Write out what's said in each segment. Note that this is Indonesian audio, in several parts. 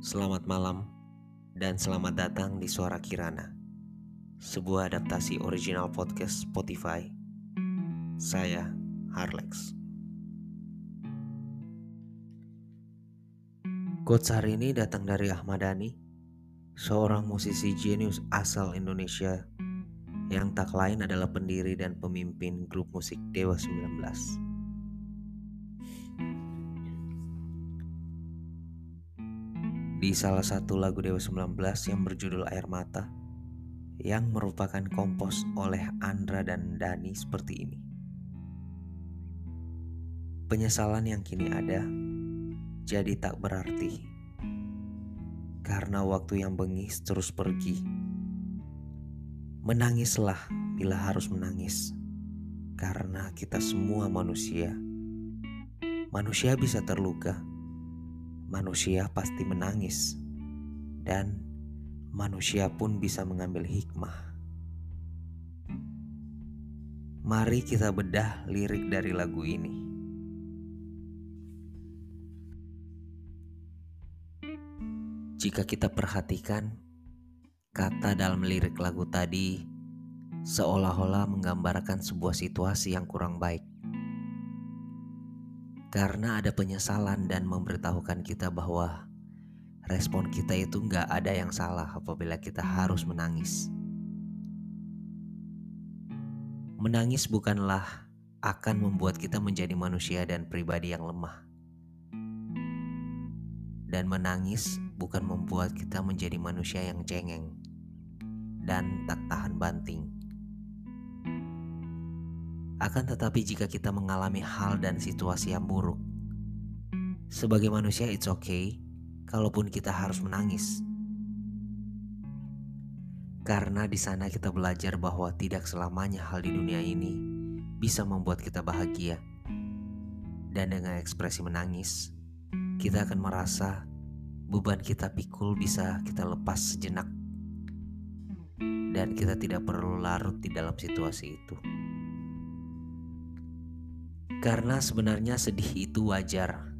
Selamat malam dan selamat datang di Suara Kirana, sebuah adaptasi original podcast Spotify. Saya Harlex. Quotes hari ini datang dari Ahmad Dhani, seorang musisi jenius asal Indonesia yang tak lain adalah pendiri dan pemimpin grup musik Dewa 19. Di salah satu lagu Dewa 19 yang berjudul Air Mata yang merupakan kompos oleh Andra dan Dani seperti ini. Penyesalan yang kini ada jadi tak berarti karena waktu yang bengis terus pergi. Menangislah bila harus menangis karena kita semua manusia. Manusia bisa terluka manusia pasti menangis, dan manusia pun bisa mengambil hikmah. Mari kita bedah lirik dari lagu ini. Jika kita perhatikan, kata dalam lirik lagu tadi seolah-olah menggambarkan sebuah situasi yang kurang baik karena ada penyesalan dan memberitahukan kita bahwa respon kita itu nggak ada yang salah apabila kita harus menangis. Menangis bukanlah akan membuat kita menjadi manusia dan pribadi yang lemah. Dan menangis bukan membuat kita menjadi manusia yang cengeng dan tak tahan banting. Akan tetapi jika kita mengalami hal dan situasi yang buruk, sebagai manusia it's okay kalaupun kita harus menangis. Karena di sana kita belajar bahwa tidak selamanya hal di dunia ini bisa membuat kita bahagia. Dan dengan ekspresi menangis, kita akan merasa beban kita pikul bisa kita lepas sejenak. Dan kita tidak perlu larut di dalam situasi itu. Karena sebenarnya sedih itu wajar.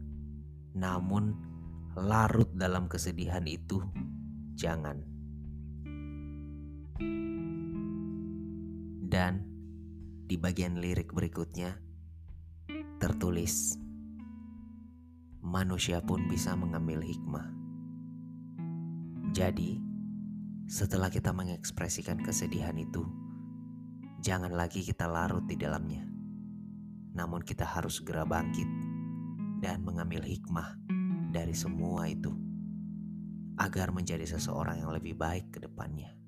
Namun larut dalam kesedihan itu jangan. Dan di bagian lirik berikutnya tertulis manusia pun bisa mengambil hikmah. Jadi, setelah kita mengekspresikan kesedihan itu, jangan lagi kita larut di dalamnya namun kita harus segera bangkit dan mengambil hikmah dari semua itu agar menjadi seseorang yang lebih baik ke depannya.